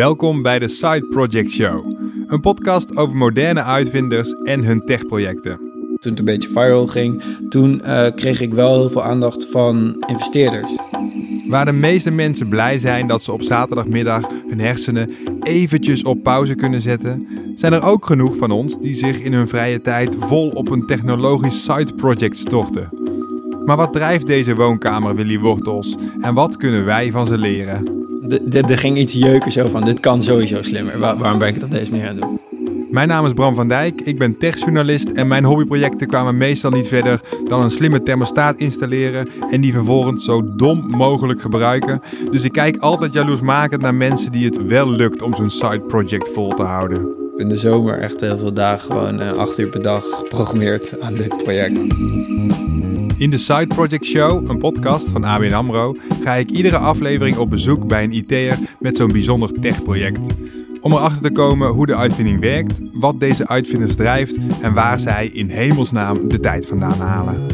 Welkom bij de Side Project Show, een podcast over moderne uitvinders en hun techprojecten. Toen het een beetje viral ging, toen eh, kreeg ik wel heel veel aandacht van investeerders. Waar de meeste mensen blij zijn dat ze op zaterdagmiddag hun hersenen eventjes op pauze kunnen zetten, zijn er ook genoeg van ons die zich in hun vrije tijd vol op een technologisch side project storten. Maar wat drijft deze woonkamer Willy Wortels en wat kunnen wij van ze leren? Er ging iets jeuken zo van, dit kan sowieso slimmer. waarom ben ik het op deze manier aan het doen? Mijn naam is Bram van Dijk, ik ben techjournalist en mijn hobbyprojecten kwamen meestal niet verder dan een slimme thermostaat installeren en die vervolgens zo dom mogelijk gebruiken. Dus ik kijk altijd jaloersmakend naar mensen die het wel lukt om zo'n side project vol te houden. In de zomer echt heel veel dagen gewoon uh, acht uur per dag geprogrammeerd aan dit project. In de Side Project Show, een podcast van ABN AMRO, ga ik iedere aflevering op bezoek bij een IT'er met zo'n bijzonder techproject. Om erachter te komen hoe de uitvinding werkt, wat deze uitvinders drijft en waar zij in hemelsnaam de tijd vandaan halen.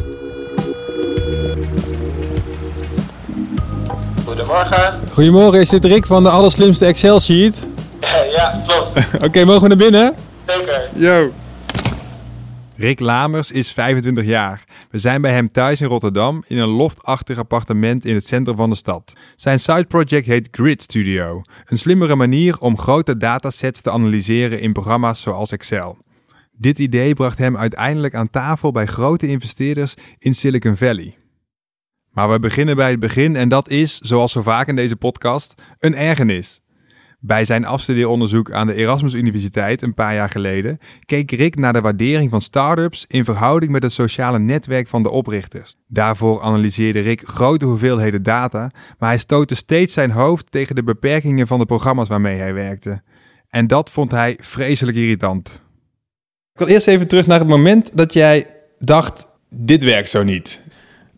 Goedemorgen. Goedemorgen, is dit Rick van de allerslimste Excel sheet? Ja, klopt. Oké, mogen we naar binnen? Zeker. Yo. Rick Lamers is 25 jaar. We zijn bij hem thuis in Rotterdam in een loftachtig appartement in het centrum van de stad. Zijn side project heet Grid Studio, een slimmere manier om grote datasets te analyseren in programma's zoals Excel. Dit idee bracht hem uiteindelijk aan tafel bij grote investeerders in Silicon Valley. Maar we beginnen bij het begin en dat is, zoals zo vaak in deze podcast, een ergernis. Bij zijn afstudeeronderzoek aan de Erasmus Universiteit een paar jaar geleden keek Rick naar de waardering van start-ups in verhouding met het sociale netwerk van de oprichters. Daarvoor analyseerde Rick grote hoeveelheden data, maar hij stootte steeds zijn hoofd tegen de beperkingen van de programma's waarmee hij werkte. En dat vond hij vreselijk irritant. Ik wil eerst even terug naar het moment dat jij dacht: dit werkt zo niet.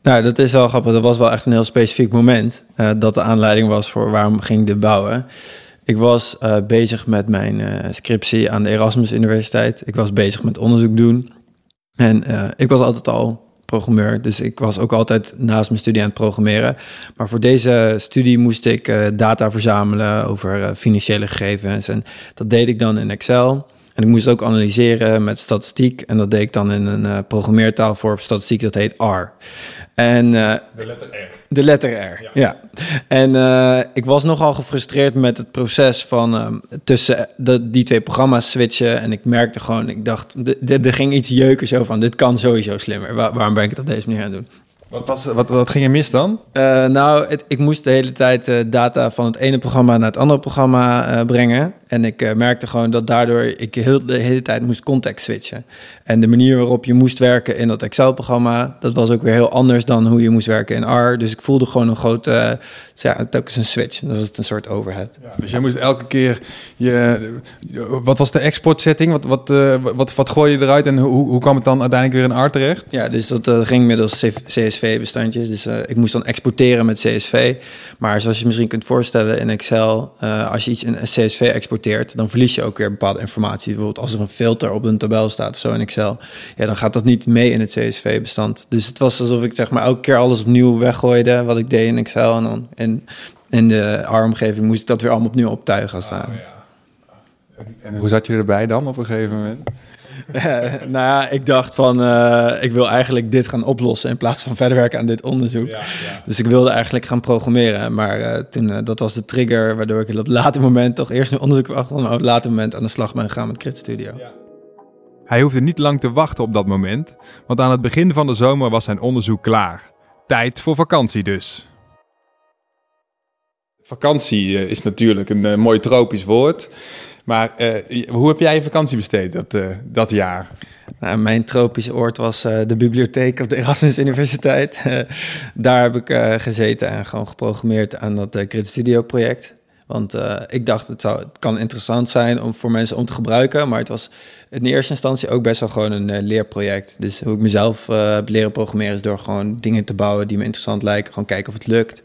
Nou, dat is wel grappig. Dat was wel echt een heel specifiek moment uh, dat de aanleiding was voor waarom ging de bouwen. Ik was uh, bezig met mijn uh, scriptie aan de Erasmus Universiteit. Ik was bezig met onderzoek doen. En uh, ik was altijd al programmeur, dus ik was ook altijd naast mijn studie aan het programmeren. Maar voor deze studie moest ik data verzamelen over financiële gegevens. En dat deed ik dan in Excel. En ik moest ook analyseren met statistiek. En dat deed ik dan in een programmeertaal voor statistiek, dat heet R. En, uh, de letter R. De letter R, ja. En uh, ik was nogal gefrustreerd met het proces van um, tussen de, die twee programma's switchen. En ik merkte gewoon, ik dacht, er ging iets jeuken zo van, dit kan sowieso slimmer. Waar, waarom ben ik het op deze manier aan het doen? Wat, was, wat, wat ging er mis dan? Uh, nou, het, ik moest de hele tijd uh, data van het ene programma naar het andere programma uh, brengen. En ik merkte gewoon dat daardoor ik heel, de hele tijd moest context switchen. En de manier waarop je moest werken in dat Excel-programma, dat was ook weer heel anders dan hoe je moest werken in R. Dus ik voelde gewoon een grote, ja, telkens een switch. Dat was een soort overhead. Ja, dus jij moest elke keer je, wat was de export setting? Wat, wat, wat, wat gooi je eruit en hoe, hoe kwam het dan uiteindelijk weer in R terecht? Ja, dus dat ging middels CSV-bestandjes. Dus uh, ik moest dan exporteren met CSV. Maar zoals je misschien kunt voorstellen in Excel, uh, als je iets in CSV exporteert, dan verlies je ook weer bepaalde informatie. Bijvoorbeeld als er een filter op een tabel staat of zo in Excel ja, dan gaat dat niet mee in het CSV-bestand. Dus het was alsof ik zeg maar elke keer alles opnieuw weggooide wat ik deed in Excel. En dan in, in de R-omgeving moest ik dat weer allemaal opnieuw optuigen als oh, ja. En hoe zat je erbij dan op een gegeven moment? nou ja, ik dacht van, uh, ik wil eigenlijk dit gaan oplossen in plaats van verder werken aan dit onderzoek. Ja, ja. Dus ik wilde eigenlijk gaan programmeren. Maar uh, toen, uh, dat was de trigger waardoor ik op het later moment toch eerst een onderzoek maar op het later moment aan de slag ben gegaan met Crit Studio. Ja. Hij hoefde niet lang te wachten op dat moment, want aan het begin van de zomer was zijn onderzoek klaar. Tijd voor vakantie dus. Vakantie eh, is natuurlijk een mooi tropisch woord. Maar uh, hoe heb jij je vakantie besteed dat, uh, dat jaar? Nou, mijn tropische oord was de bibliotheek op de Erasmus Universiteit. daar heb ik gezeten en gewoon geprogrammeerd aan dat Grid Studio project. Want ik dacht, het, zou, het kan interessant zijn om, voor mensen om te gebruiken. Maar het was in eerste instantie ook best wel gewoon een uh, leerproject. Dus hoe ik mezelf uh, heb leren programmeren is door gewoon dingen te bouwen die me interessant lijken. Gewoon kijken of het lukt.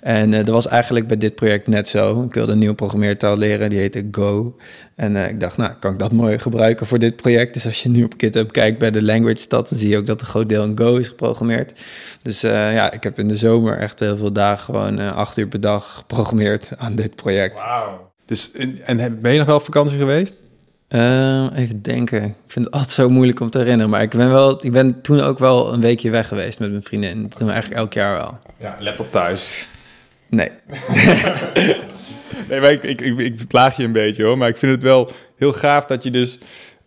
En uh, dat was eigenlijk bij dit project net zo. Ik wilde een nieuwe programmeertaal leren, die heette Go. En ik dacht, nou, kan ik dat mooi gebruiken voor dit project? Dus als je nu op GitHub kijkt bij de language stad, dan zie je ook dat een groot deel in Go is geprogrammeerd. Dus ja, ik heb in de zomer echt heel veel dagen gewoon acht uur per dag geprogrammeerd aan dit project. Wauw. Dus, en ben je nog wel op vakantie geweest? Eh, even denken. Ik vind het altijd zo moeilijk om te herinneren. Maar ik ben, wel, ik ben toen ook wel een weekje weg geweest met mijn vriendin. Dat doen we eigenlijk elk jaar wel. Ja, laptop thuis. Nee. Nee, maar ik, ik, ik, ik plaag je een beetje hoor. Maar ik vind het wel heel gaaf dat je dus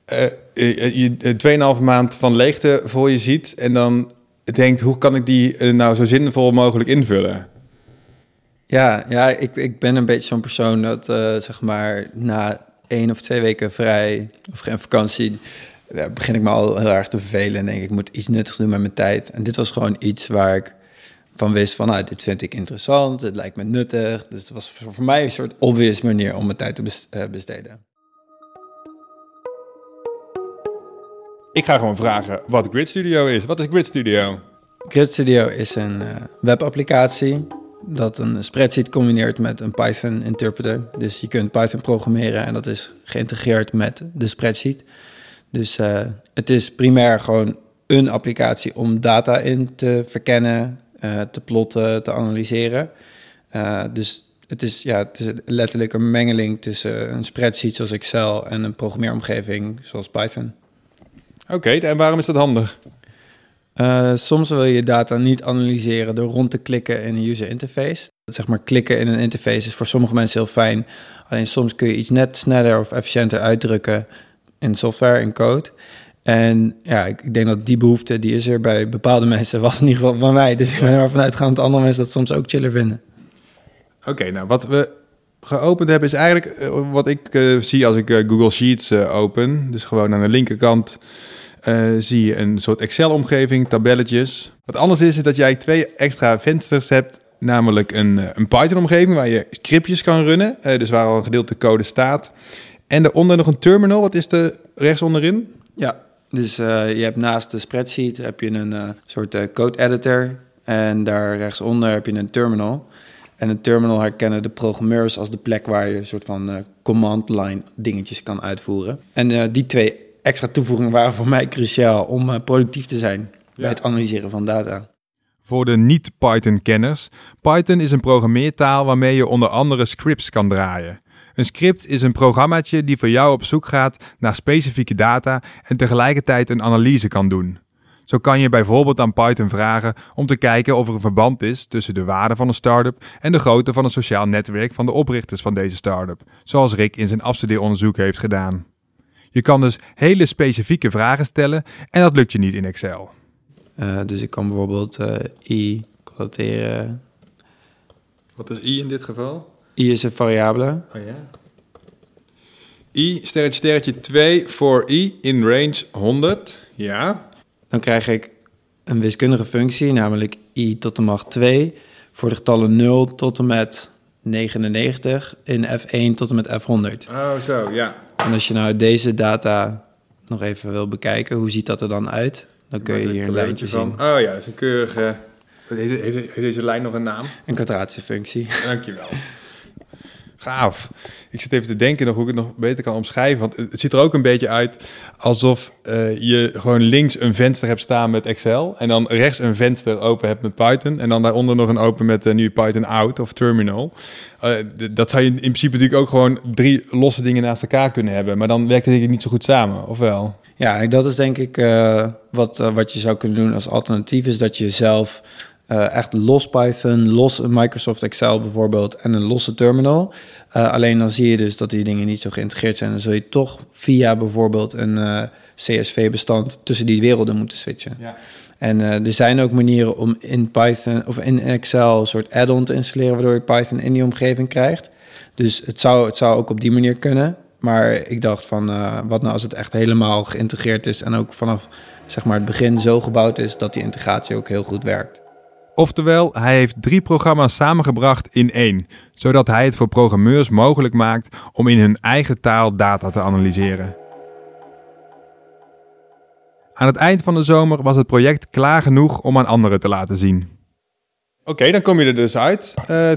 eh, eh, je eh, 2,5 maand van leegte voor je ziet. En dan denkt, hoe kan ik die eh, nou zo zinvol mogelijk invullen? Ja, ja ik, ik ben een beetje zo'n persoon dat, eh, zeg maar, na één of twee weken vrij of geen vakantie, ja, begin ik me al heel erg te vervelen en denk ik, ik moet iets nuttigs doen met mijn tijd. En dit was gewoon iets waar ik van wist van, nou, dit vind ik interessant, het lijkt me nuttig. Dus het was voor, mij een soort obvious manier om mijn tijd te eh, besteden. Ik ga gewoon vragen wat Grid Studio is. Wat is Grid Studio? Grid Studio is een eh, webapplicatie dat een spreadsheet combineert met een Python interpreter. Dus je kunt Python programmeren en dat is geïntegreerd met de spreadsheet. Dus eh, het is primair gewoon een applicatie om data in te verkennen, eh, te plotten, te analyseren. Eh, dus het is, ja, het is letterlijk een mengeling tussen een spreadsheet zoals Excel en een programmeeromgeving zoals Python. Oké, en waarom is dat handig? Eh, soms wil je data niet analyseren door rond te klikken in een user interface. Zeg maar klikken in een interface is voor sommige mensen heel fijn. Alleen soms kun je iets net sneller of efficiënter uitdrukken in software, in code. En ja, ik, denk dat die behoefte, die is er bij bepaalde mensen, was in ieder geval bij mij. Dus ik ben ervan uitgegaan dat andere mensen dat soms ook chiller vinden. Oké, nou wat we geopend hebben is eigenlijk eh, wat ik eh, zie als ik Google Sheets open. Dus gewoon aan de linkerkant eh, zie je een soort Excel-omgeving, tabelletjes. Wat anders is, is dat jij twee extra vensters hebt. Namelijk een, eh, een Python-omgeving waar je scriptjes kan runnen. eh, dus waar al een gedeelte code staat. En daaronder nog een terminal. Wat is er rechts onderin? Ja, dus je hebt naast de spreadsheet heb je een soort eh, code editor. En daar rechtsonder heb je een terminal. En een terminal herkennen de programmeurs als de plek waar je een soort van command line dingetjes kan uitvoeren. En die twee extra toevoegingen waren voor mij cruciaal om eh, productief te zijn bij het analyseren van data. Voor de niet-Python-kenners. Python is een programmeertaal waarmee je onder andere scripts kan draaien. Een script is een programmaatje die voor jou op zoek gaat naar specifieke data en tegelijkertijd een analyse kan doen. Zo kan je bijvoorbeeld aan Python vragen om te kijken of er een verband is tussen de waarde van een start-up en de grootte van een sociaal netwerk van de oprichters van deze start-up, zoals Rick in zijn afstudeeronderzoek heeft gedaan. Je kan dus hele specifieke vragen stellen en dat lukt je niet in Excel. Eh, dus ik kan bijvoorbeeld eh, i constateren. Wat is i in dit geval? i is een variabele. Oh ja. I, sterretje, sterretje 2 voor i in range 100. Ja. Dan krijg ik een wiskundige functie, namelijk i tot de macht 2, voor de getallen 0 tot en met 99 in f1 tot en met f100. Oh, zo, ja. En als je nou deze data nog even wil bekijken, hoe ziet dat er dan uit? Dan kun je hier een lijntje zien. Oh ja, dat is een keurige... Heeft deze lijn nog een naam? Een kwadratische functie. Dankjewel. Gaaf. Ik zit even te denken nog hoe ik het nog beter kan omschrijven. Want het ziet er ook een beetje uit alsof eh, je gewoon links een venster hebt staan met Excel. En dan rechts een venster open hebt met Python. En dan daaronder nog een open met de nu Python out of terminal. Eh, dat zou je in principe natuurlijk ook gewoon drie losse dingen naast elkaar kunnen hebben. Maar dan werkt het niet zo goed samen, of wel? Ja, dat is denk ik wat, wat je zou kunnen doen als alternatief, is dat je zelf eh, echt los Python, los een Microsoft Excel bijvoorbeeld en een losse terminal. Eh, alleen dan zie je dus dat die dingen niet zo geïntegreerd zijn. Dan zul je toch via bijvoorbeeld een eh, CSV-bestand tussen die werelden moeten switchen. Ja. En er zijn ook manieren om in Python of in Excel een soort add-on te installeren, waardoor je Python in die omgeving krijgt. Dus het zou, het zou ook op die manier kunnen. Maar ik dacht van, wat nou als het echt helemaal geïntegreerd is en ook vanaf zeg maar, het begin zo gebouwd is dat die integratie ook heel goed werkt. Oftewel, hij heeft drie programma's samengebracht in één, zodat hij het voor programmeurs mogelijk maakt om in hun eigen taal data te analyseren. Aan het eind van de zomer was het project klaar genoeg om aan anderen te laten zien. Oké, dan kom je er dus uit, uh,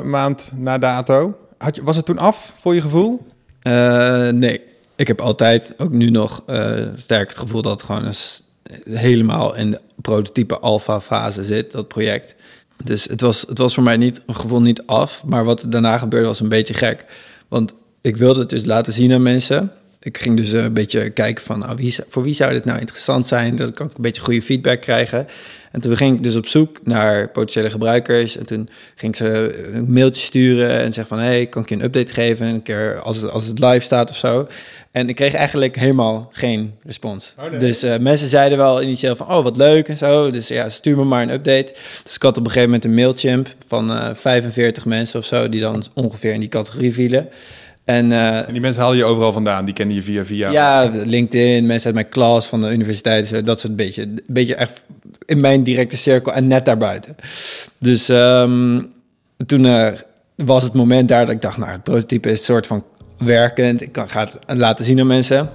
2,5 maand na dato. Had je, was het toen af voor je gevoel? Uh, nee, ik heb altijd, ook nu nog, uh, sterk het gevoel dat het gewoon eens helemaal in de prototype alpha fase zit, dat project. Dus het was, het was voor mij niet een gevoel niet af, maar wat daarna gebeurde was een beetje gek. Want ik wilde het dus laten zien aan mensen. Ik ging dus een beetje kijken van, nou, wie, voor wie zou dit nou interessant zijn? Dat kan ik een beetje goede feedback krijgen. En toen ging ik dus op zoek naar potentiële gebruikers. En toen ging ik ze een mailtje sturen en zeggen van... hey, kan ik je een update geven? Een keer als het, als het live staat of zo. En ik kreeg eigenlijk helemaal geen respons. Oh, nee. Dus uh, mensen zeiden wel initieel van... oh, wat leuk en zo. Dus ja, stuur me maar een update. Dus ik had op een gegeven moment een mailchimp van uh, 45 mensen of zo... die dan ongeveer in die categorie vielen. En, uh, en, die mensen haalden je overal vandaan, die kennen je via via. Ja, LinkedIn, mensen uit mijn klas van de universiteit, dat soort beetje, beetje echt in mijn directe cirkel en net daarbuiten. Dus um, toen uh, was het moment daar dat ik dacht, nou, het prototype is een soort van werkend. Ik kan, ga het laten zien aan mensen.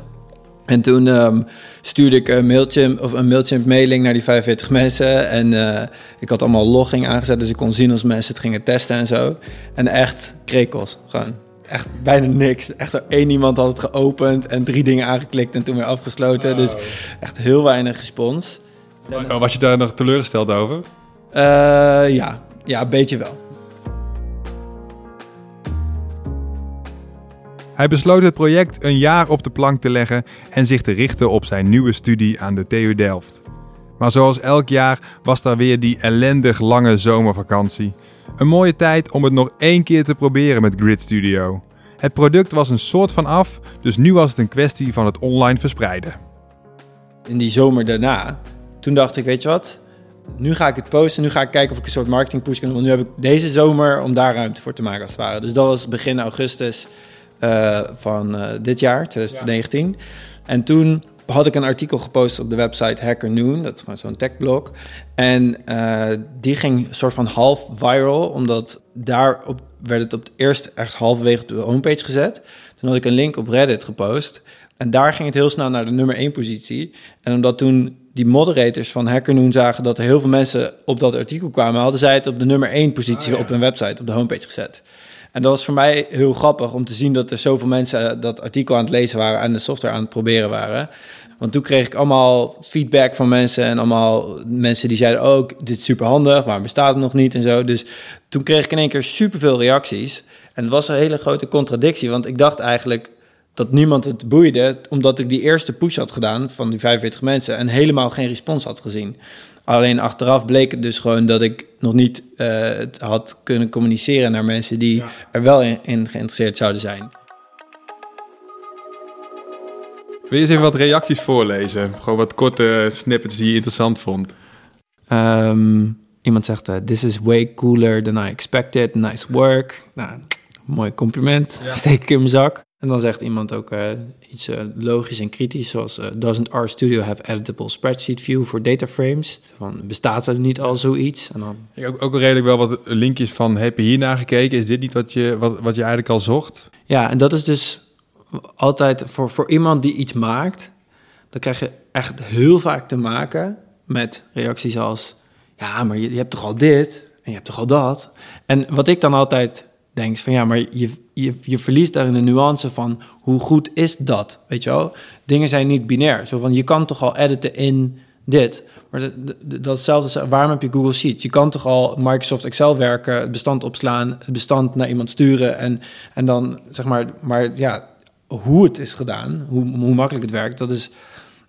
En toen um, stuurde ik een Mailchimp, of een Mailchimp mailing naar die 45 mensen. En uh, ik had allemaal logging aangezet, dus ik kon zien als mensen het gingen testen en zo. En echt krekels, gewoon echt bijna niks. Echt zo één iemand had het geopend en drie dingen aangeklikt en toen weer afgesloten. Oh. Dus echt heel weinig respons. Oh, was je daar nog teleurgesteld over? Uh, ja. ja, een beetje wel. Hij besloot het project een jaar op de plank te leggen en zich te richten op zijn nieuwe studie aan de TU Delft. Maar zoals elk jaar was daar weer die ellendig lange zomervakantie. Een mooie tijd om het nog één keer te proberen met Grid Studio. Het product was een soort van af, dus nu was het een kwestie van het online verspreiden. In die zomer daarna, toen dacht ik, weet je wat? Nu ga ik het posten, nu ga ik kijken of ik een soort marketing push kan doen. Want nu heb ik deze zomer om daar ruimte voor te maken als het ware. Dus dat was begin augustus uh, van uh, dit jaar, 2019. Ja. En toen had ik een artikel gepost op de website Hacker Noon. Dat is gewoon zo'n techblog. En uh, die ging soort van half viral, omdat daarop werd het op het eerst echt halverwege op de homepage gezet. Toen had ik een link op Reddit gepost. En daar ging het heel snel naar de nummer 1 positie. En omdat toen die moderators van Hacker Noon zagen dat er heel veel mensen op dat artikel kwamen, hadden zij het op de nummer 1 positie oh, ja. op hun website, op de homepage gezet. En dat was voor mij heel grappig om te zien dat er zoveel mensen dat artikel aan het lezen waren en de software aan het proberen waren. Want toen kreeg ik allemaal feedback van mensen en allemaal mensen die zeiden ook, oh, dit is super handig, waarom bestaat het nog niet en zo. Dus toen kreeg ik in één keer superveel reacties. En het was een hele grote contradictie, want ik dacht eigenlijk dat niemand het boeide, omdat ik die eerste push had gedaan van die 45 mensen en helemaal geen respons had gezien. Alleen achteraf bleek het dus gewoon dat ik nog niet uh, het had kunnen communiceren naar mensen die ja. er wel in, in, geïnteresseerd zouden zijn. Wil je eens even wat reacties voorlezen? Gewoon wat korte snippets die je interessant vond. Um, iemand zegt, uh, this is way cooler than I expected, nice work. Nou, mooi compliment, ja. steek ik in mijn zak. En dan zegt iemand ook uh, iets uh, logisch en kritisch, zoals... Uh, doesn't our studio have editable spreadsheet view for data frames? Van, bestaat er niet al zoiets? En dan... Ik ook, ook redelijk wel wat linkjes van, heb je hiernaar gekeken? Is dit niet wat je, wat, wat je eigenlijk al zocht? Ja, en dat is dus altijd voor, voor iemand die iets maakt... dan krijg je echt heel vaak te maken met reacties als... ja, maar je, je hebt toch al dit en je hebt toch al dat? En wat ik dan altijd denk van ja, maar je, je, je verliest daarin de nuance van hoe goed is dat, weet je wel? Dingen zijn niet binair. Zo van, je kan toch al editen in dit. Maar de, datzelfde waarom heb je Google Sheets? Je kan toch al Microsoft Excel werken, het bestand opslaan, het bestand naar iemand sturen en, en dan zeg maar, maar ja, hoe het is gedaan, hoe, hoe makkelijk het werkt, dat is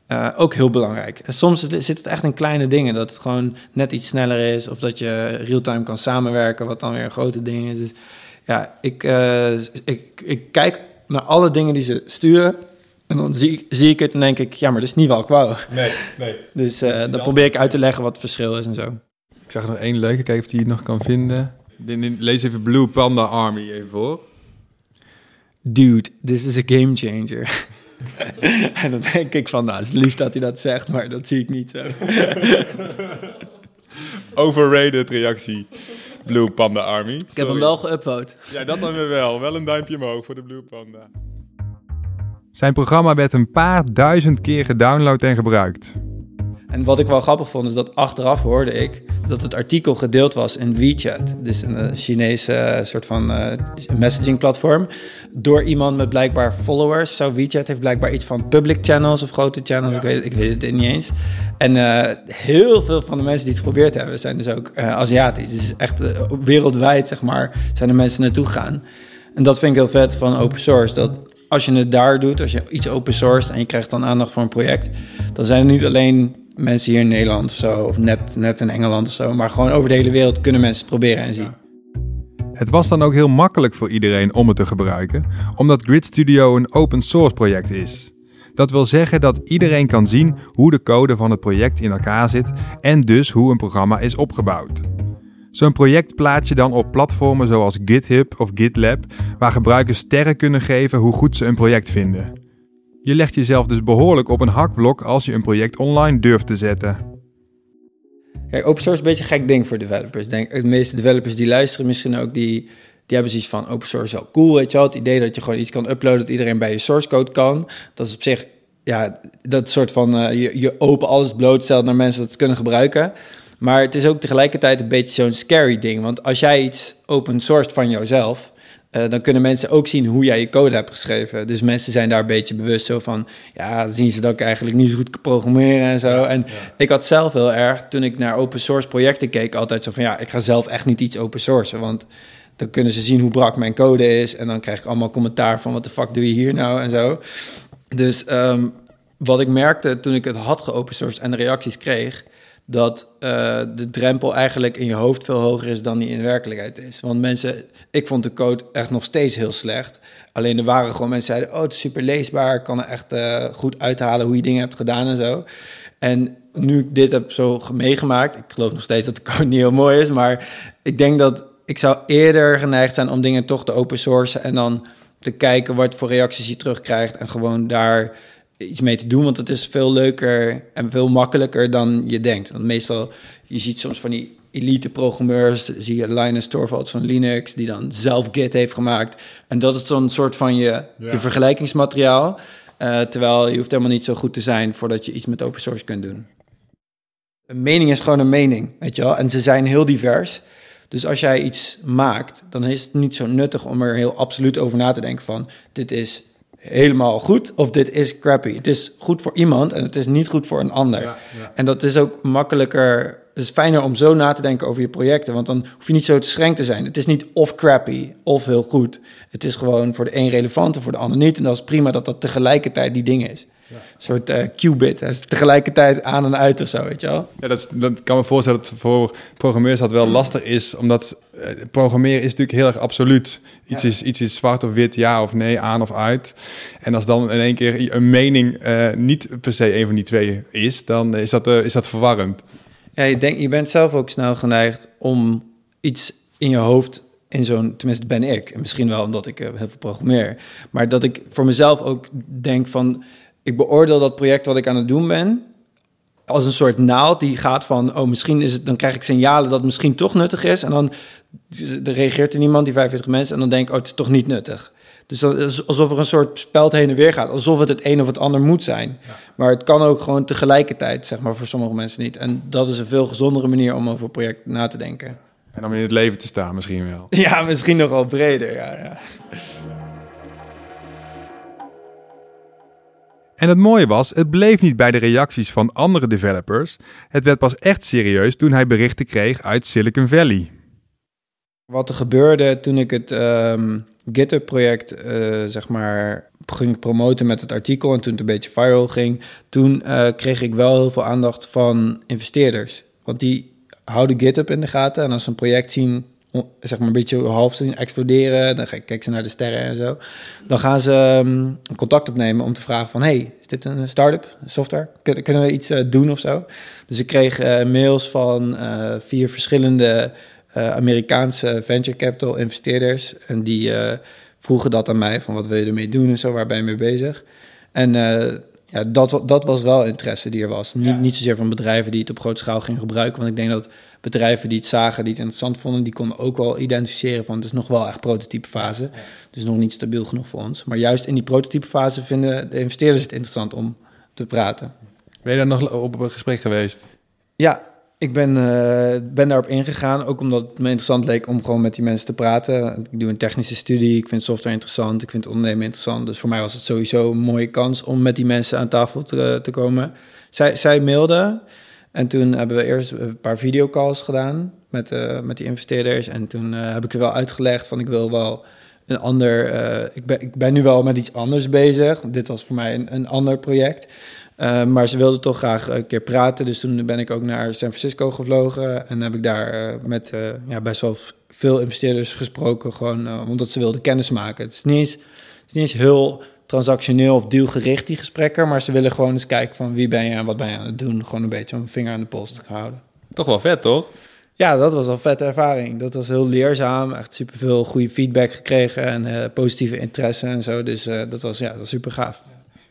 uh, ook heel belangrijk. En soms zit het echt in kleine dingen, dat het gewoon net iets sneller is of dat je real-time kan samenwerken, wat dan weer een grote ding is. Dus, ja, ik, uh, ik, ik kijk naar alle dingen die ze sturen. En dan zie, zie ik het en denk ik, ja, maar dat is niet ik wou. Nee, nee. Dus uh, dan probeer ik uit te leggen wat het verschil is en zo. Ik zag nog één leuke, kijk of die het nog kan vinden. Lees even Blue Panda Army even voor. Dude, this is a game changer. en dan denk ik van, nou, het is lief dat hij dat zegt, maar dat zie ik niet zo. Overrated reactie. Blue Panda Army. Ik heb hem wel geüpload. Ja, dat dan weer wel. Wel een duimpje omhoog voor de Blue Panda. Zijn programma werd een paar duizend keer gedownload en gebruikt. En wat ik wel grappig vond, is dat achteraf hoorde ik dat het artikel gedeeld was in WeChat. Dus een uh, Chinese uh, soort van uh, messaging platform. Door iemand met blijkbaar followers. Zo WeChat heeft blijkbaar iets van public channels of grote channels. Ja. Ik, weet, ik weet het niet eens. En heel veel van de mensen die het geprobeerd hebben, zijn dus ook Aziatisch. Dus echt wereldwijd, zeg maar, zijn er mensen naartoe gegaan. En dat vind ik heel vet van open source. Dat als je het daar doet, als je iets open source en je krijgt dan aandacht voor een project, dan zijn het niet alleen mensen hier in Nederland of zo, of net, net in Engeland of zo, maar gewoon over de hele wereld kunnen mensen het proberen en zien. Het was dan ook heel makkelijk voor iedereen om het te gebruiken, omdat Grid Studio een open source project is. Dat wil zeggen dat iedereen kan zien hoe de code van het project in elkaar zit en dus hoe een programma is opgebouwd. Zo'n project plaats je dan op platformen zoals GitHub of GitLab, waar gebruikers sterren kunnen geven hoe goed ze een project vinden. Je legt jezelf dus behoorlijk op een hakblok als je een project online durft te zetten. Open source is een beetje een gek ding voor developers. Denk, de meeste developers die luisteren misschien ook, die, die hebben zoiets van open source is wel cool, weet je wel. Het idee dat je gewoon iets kan uploaden dat iedereen bij je source code kan. Dat is op zich, ja, dat soort van, uh, je, je open alles blootstelt naar mensen dat het kunnen gebruiken. Maar het is ook tegelijkertijd een beetje zo'n scary ding. Want als jij iets open sourced van jouzelf, uh, dan kunnen mensen ook zien hoe jij je code hebt geschreven. Dus mensen zijn daar een beetje bewust zo van... ja, zien ze dat ik eigenlijk niet zo goed kan programmeren en zo. En ik had zelf heel erg, toen ik naar open source projecten keek... altijd zo van, ja, ik ga zelf echt niet iets open sourcen. Want dan kunnen ze zien hoe brak mijn code is... en dan krijg ik allemaal commentaar van... wat de fuck doe je hier nou en zo. Dus um, wat ik merkte toen ik het had geopen sourced en de reacties kreeg dat uh, de drempel eigenlijk in je hoofd veel hoger is dan die in werkelijkheid is. Want mensen, ik vond de code echt nog steeds heel slecht. Alleen er waren gewoon mensen die zeiden, oh, het is super leesbaar, kan er echt uh, goed uithalen hoe je dingen hebt gedaan en zo. En nu ik dit heb zo meegemaakt, ik geloof nog steeds dat de code niet heel mooi is, maar ik denk dat ik zou eerder geneigd zijn om dingen toch te open sourcen en dan te kijken wat voor reacties je terugkrijgt en gewoon daar iets mee te doen, want het is veel leuker en veel makkelijker dan je denkt. Want meestal, je ziet soms van die elite programmeurs, zie je Linus Torvalds van Linux, die dan zelf Git heeft gemaakt. En dat is dan soort van je, ja. je vergelijkingsmateriaal. Uh, terwijl je hoeft helemaal niet zo goed te zijn voordat je iets met open source kunt doen. Een mening is gewoon een mening, weet je wel. En ze zijn heel divers. Dus als jij iets maakt, dan is het niet zo nuttig om er heel absoluut over na te denken van... dit is helemaal goed of dit is crappy. Het is goed voor iemand en het is niet goed voor een ander. Ja, ja. En dat is ook makkelijker, het is fijner om zo na te denken over je projecten, want dan hoef je niet zo te streng te zijn. Het is niet of crappy of heel goed. Het is gewoon voor de een relevant en voor de ander niet. En dat is prima dat dat tegelijkertijd die dingen is. Een soort uh, qubit. Hij is tegelijkertijd aan en uit of zo, weet je wel? Ja, dat, is, dat kan me voorstellen dat voor programmeurs dat wel lastig is. Omdat uh, programmeren is natuurlijk heel erg absoluut. Iets, ja. is, iets is zwart of wit, ja of nee, aan of uit. En als dan in één keer een mening uh, niet per se een van die twee is... dan is dat, is dat verwarrend. Ja, je, denk, je bent zelf ook snel geneigd om iets in je hoofd in zo'n, tenminste ben ik, en misschien wel omdat ik heel veel programmeer, maar dat ik voor mezelf ook denk van, ik beoordeel dat project wat ik aan het doen ben als een soort naald die gaat van, oh, misschien is het, dan krijg ik signalen dat het misschien toch nuttig is. En dan er reageert er niemand, die 45 mensen, en dan denk ik, oh, het is toch niet nuttig. Dus dan is alsof er een soort speld heen en weer gaat, alsof het het een of het ander moet zijn. Ja. Maar het kan ook gewoon tegelijkertijd, zeg maar, voor sommige mensen niet. En dat is een veel gezondere manier om over een project na te denken. En om in het leven te staan misschien wel. Ja, misschien nogal breder, ja. ja. En het mooie was, het bleef niet bij de reacties van andere developers. Het werd pas echt serieus toen hij berichten kreeg uit Silicon Valley. Wat er gebeurde toen ik het um, GitHub-project uh, zeg maar ging promoten met het artikel en toen het een beetje viral ging, toen uh, kreeg ik wel heel veel aandacht van investeerders. Want die houden GitHub in de gaten en als ze een project zien zeg maar een beetje half zien exploderen. Dan kijken ze naar de sterren en zo. Dan gaan ze um, contact opnemen om te vragen van... hey, is dit een start-up, software? Kun, kunnen we iets uh, doen of zo? Dus ik kreeg uh, mails van uh, vier verschillende Amerikaanse venture capital investeerders. En die vroegen dat aan mij, van wat wil je ermee doen en zo, waar ben je mee bezig? En ja, dat, dat was wel interesse die er was. Niet, ja. niet zozeer van bedrijven die het op grote schaal gingen gebruiken. Want ik denk dat bedrijven die het zagen, die het interessant vonden, die konden ook wel identificeren van het is nog wel echt prototypefase. Ja. Dus nog niet stabiel genoeg voor ons. Maar juist in die prototypefase vinden de investeerders het interessant om te praten. Ben je daar nog op een gesprek geweest? Ja, ik ben, uh, ben daarop ingegaan, ook omdat het me interessant leek om gewoon met die mensen te praten. Ik doe een technische studie, ik vind software interessant, ik vind ondernemen interessant. Dus voor mij was het sowieso een mooie kans om met die mensen aan tafel te, te komen. Zij, zij mailden en toen hebben we eerst een paar videocalls gedaan met, uh, met die investeerders. En toen heb ik er wel uitgelegd van ik wil wel een ander. eh, ik, ben, ik ben nu wel met iets anders bezig. Dit was voor mij een, een ander project. Eh, maar ze wilden toch graag een keer praten. Dus toen ben ik ook naar San Francisco gevlogen. En heb ik daar eh, met eh, ja, best wel veel investeerders gesproken. Gewoon omdat ze wilden kennis maken. Het is niet eens, het is niet eens heel transactioneel of dealgericht, die gesprekken. Maar ze willen gewoon eens kijken van wie ben je en wat ben je aan het doen. Gewoon een beetje om vinger aan de pols te houden. Toch wel vet, toch? Ja, dat was een vette ervaring. Dat was heel leerzaam. Echt superveel goede feedback gekregen en positieve interesse en zo. Dus dat was ja, dat was super gaaf.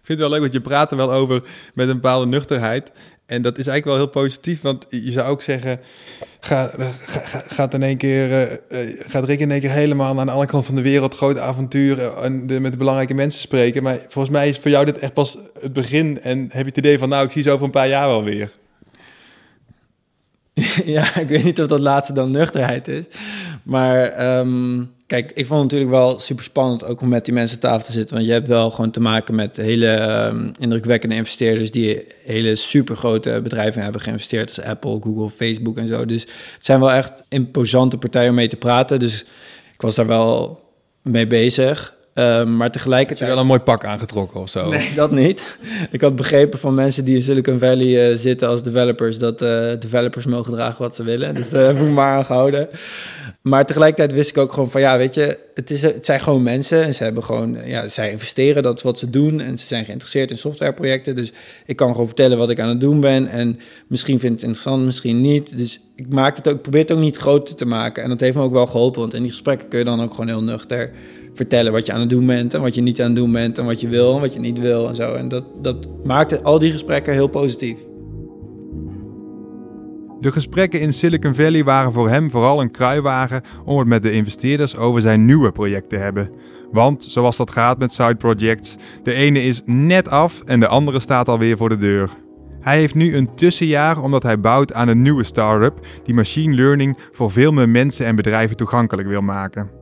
Vind het wel leuk, want je praat er wel over met een bepaalde nuchterheid. En dat is eigenlijk wel heel positief, want je zou ook zeggen... Ga, ga, ga- gaat, in één keer, eh, gaat Rick in één keer helemaal aan de andere kant van de wereld... groot avontuur eh, en met belangrijke mensen spreken. Maar volgens mij is voor jou dit echt pas het begin. En heb je het idee van, nou, ik zie ze over een paar jaar wel weer. ja, ik weet niet of dat laatste dan nuchterheid is. Maar ehm, kijk, ik vond het natuurlijk wel super spannend ook om met die mensen aan tafel te zitten. Want je hebt wel gewoon te maken met hele ehm, indrukwekkende investeerders die hele super grote bedrijven hebben geïnvesteerd. Als Apple, Google, Facebook en zo. Dus het zijn wel echt imposante partijen om mee te praten. Dus ik was daar wel mee bezig. Ehm, maar Heb je tegelijkertijd... wel een mooi pak aangetrokken of zo? Nee, dat niet. Ik had begrepen van mensen die in Silicon Valley eh, zitten als developers, dat eh, developers mogen dragen wat ze willen. Dus daar heb ik maar aan gehouden. Maar tegelijkertijd wist ik ook gewoon van, ja, weet je, het, is, het zijn gewoon mensen en ze hebben gewoon, ja, zij investeren, dat is wat ze doen en ze zijn geïnteresseerd in softwareprojecten. Dus ik kan gewoon vertellen wat ik aan het doen ben en misschien vindt het interessant, misschien niet. Dus ik maak het ook, ik probeer het ook niet groter te maken en dat heeft me ook wel geholpen, want in die gesprekken kun je dan ook gewoon heel nuchter vertellen wat je aan het doen bent en wat je niet aan het doen bent en wat je wil en wat je niet wil en zo. En dat, dat maakte al die gesprekken heel positief. De gesprekken in Silicon Valley waren voor hem vooral een kruiwagen om het met de investeerders over zijn nieuwe project te hebben. Want, zoals dat gaat met side projects, de ene is net af en de andere staat alweer voor de deur. Hij heeft nu een tussenjaar omdat hij bouwt aan een nieuwe start-up die machine learning voor veel meer mensen en bedrijven toegankelijk wil maken.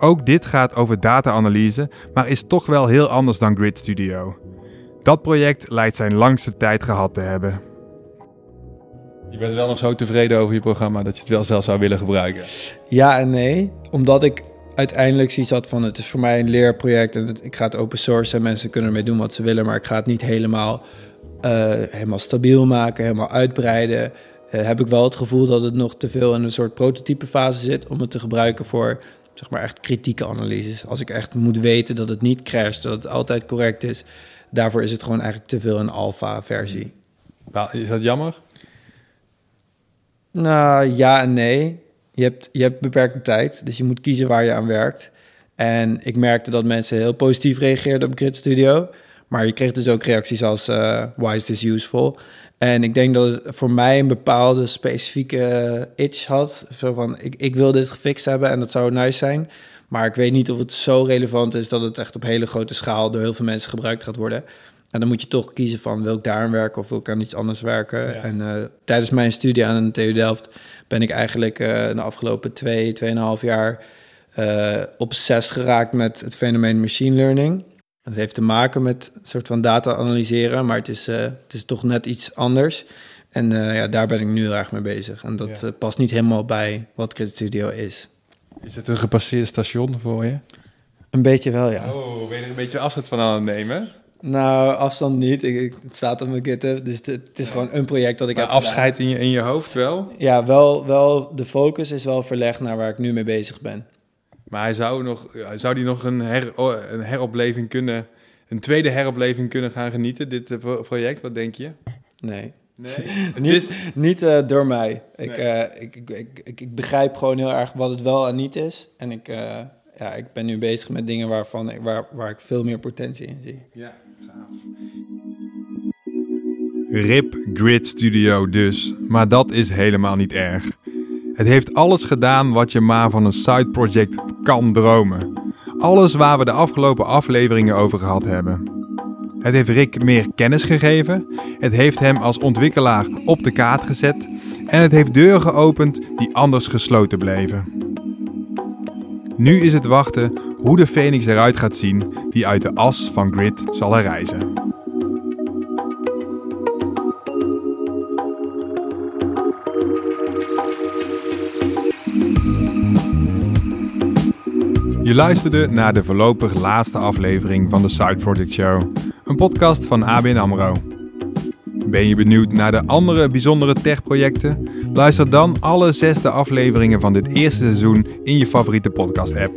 Ook dit gaat over data-analyse, maar is toch wel heel anders dan Grid Studio. Dat project lijkt zijn langste tijd gehad te hebben. Je bent wel nog zo tevreden over je programma dat je het wel zelf zou willen gebruiken. Ja en nee, omdat ik uiteindelijk zoiets had van het is voor mij een leerproject en het- ik ga het open source en mensen kunnen ermee doen wat ze willen, maar ik ga het niet helemaal, eh, helemaal stabiel maken, helemaal uitbreiden. Eh, heb ik wel het gevoel dat het nog te veel in een soort prototypefase zit om het te gebruiken voor zeg maar echt kritieke analyses. Als ik echt moet weten dat het niet crasht, dat het altijd correct is, daarvoor is het gewoon eigenlijk te veel een alpha versie. Nou, is dat jammer? Nou, ja en nee. Je hebt, je hebt beperkte tijd, dus je moet kiezen waar je aan werkt. En ik merkte dat mensen heel positief reageerden op Grid Studio. Maar je kreeg dus ook reacties als, eh, why is this useful? En ik denk dat het voor mij een bepaalde specifieke itch had. Zo van, ik, ik wil dit gefixt hebben en dat zou nice zijn. Maar ik weet niet of het zo relevant is dat het echt op hele grote schaal door heel veel mensen gebruikt gaat worden. En dan moet je toch kiezen van wil ik daar aan werken of wil ik aan iets anders werken. Ja. En eh, tijdens mijn studie aan de TU Delft ben ik eigenlijk eh, de afgelopen twee, tweeënhalf jaar eh obsessed geraakt met het fenomeen machine learning. Het heeft te maken met een soort van data analyseren, maar het is, eh, het is toch net iets anders. En eh, ja, daar ben ik nu heel erg mee bezig. En dat Ja. eh, past niet helemaal bij wat Credit Studio is. Is het een gepasseerd station voor je? Een beetje wel, ja. Oh, ben je er een beetje afstand van aan het nemen? Nou, afstand niet. Ik, ik- het staat op mijn GitHub, dus het, het is gewoon een project dat ik Maar heb gedaan. afscheid in je, in je hoofd wel. Ja, wel, wel, de focus is wel verlegd naar waar ik nu mee bezig ben. Maar hij zou, nog, zou die nog een, her, een heropleving kunnen, een tweede heropleving kunnen gaan genieten, dit eh, pro- project? Wat denk je? Nee, Nee. niet, niet eh, door mij. Ik, Nee. eh, ik, ik, ik, ik, begrijp gewoon heel erg wat het wel en niet is. En ik, eh, ja, ik ben nu bezig met dingen waarvan ik, waar, waar ik veel meer potentie in zie. Ja, RIP Grid Studio dus, maar dat is helemaal niet erg. Het heeft alles gedaan wat je maar van een side project kan dromen. Alles waar we de afgelopen afleveringen over gehad hebben. Het heeft Rick meer kennis gegeven, het heeft hem als ontwikkelaar op de kaart gezet en het heeft deuren geopend die anders gesloten bleven. Nu is het wachten hoe de Phoenix eruit gaat zien die uit de as van Grid zal herrijzen. Luisterde naar de voorlopig laatste aflevering van de Side Project Show, een podcast van ABN AMRO. Ben je benieuwd naar de andere bijzondere tech-projecten? Luister dan alle zesde afleveringen van dit eerste seizoen in je favoriete podcast-app.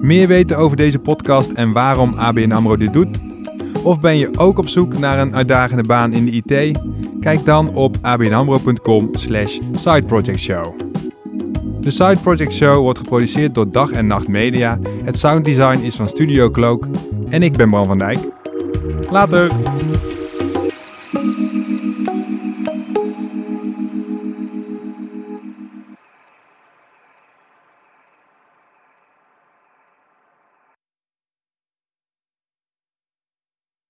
Meer weten over deze podcast en waarom ABN AMRO dit doet? Of ben je ook op zoek naar een uitdagende baan in de IT? Kijk dan op abnamro.com slash sideprojectshow. De Side Project Show wordt geproduceerd door Dag en Nacht Media. Het sounddesign is van Studio Cloak. En ik ben Bram van Dijk. Later!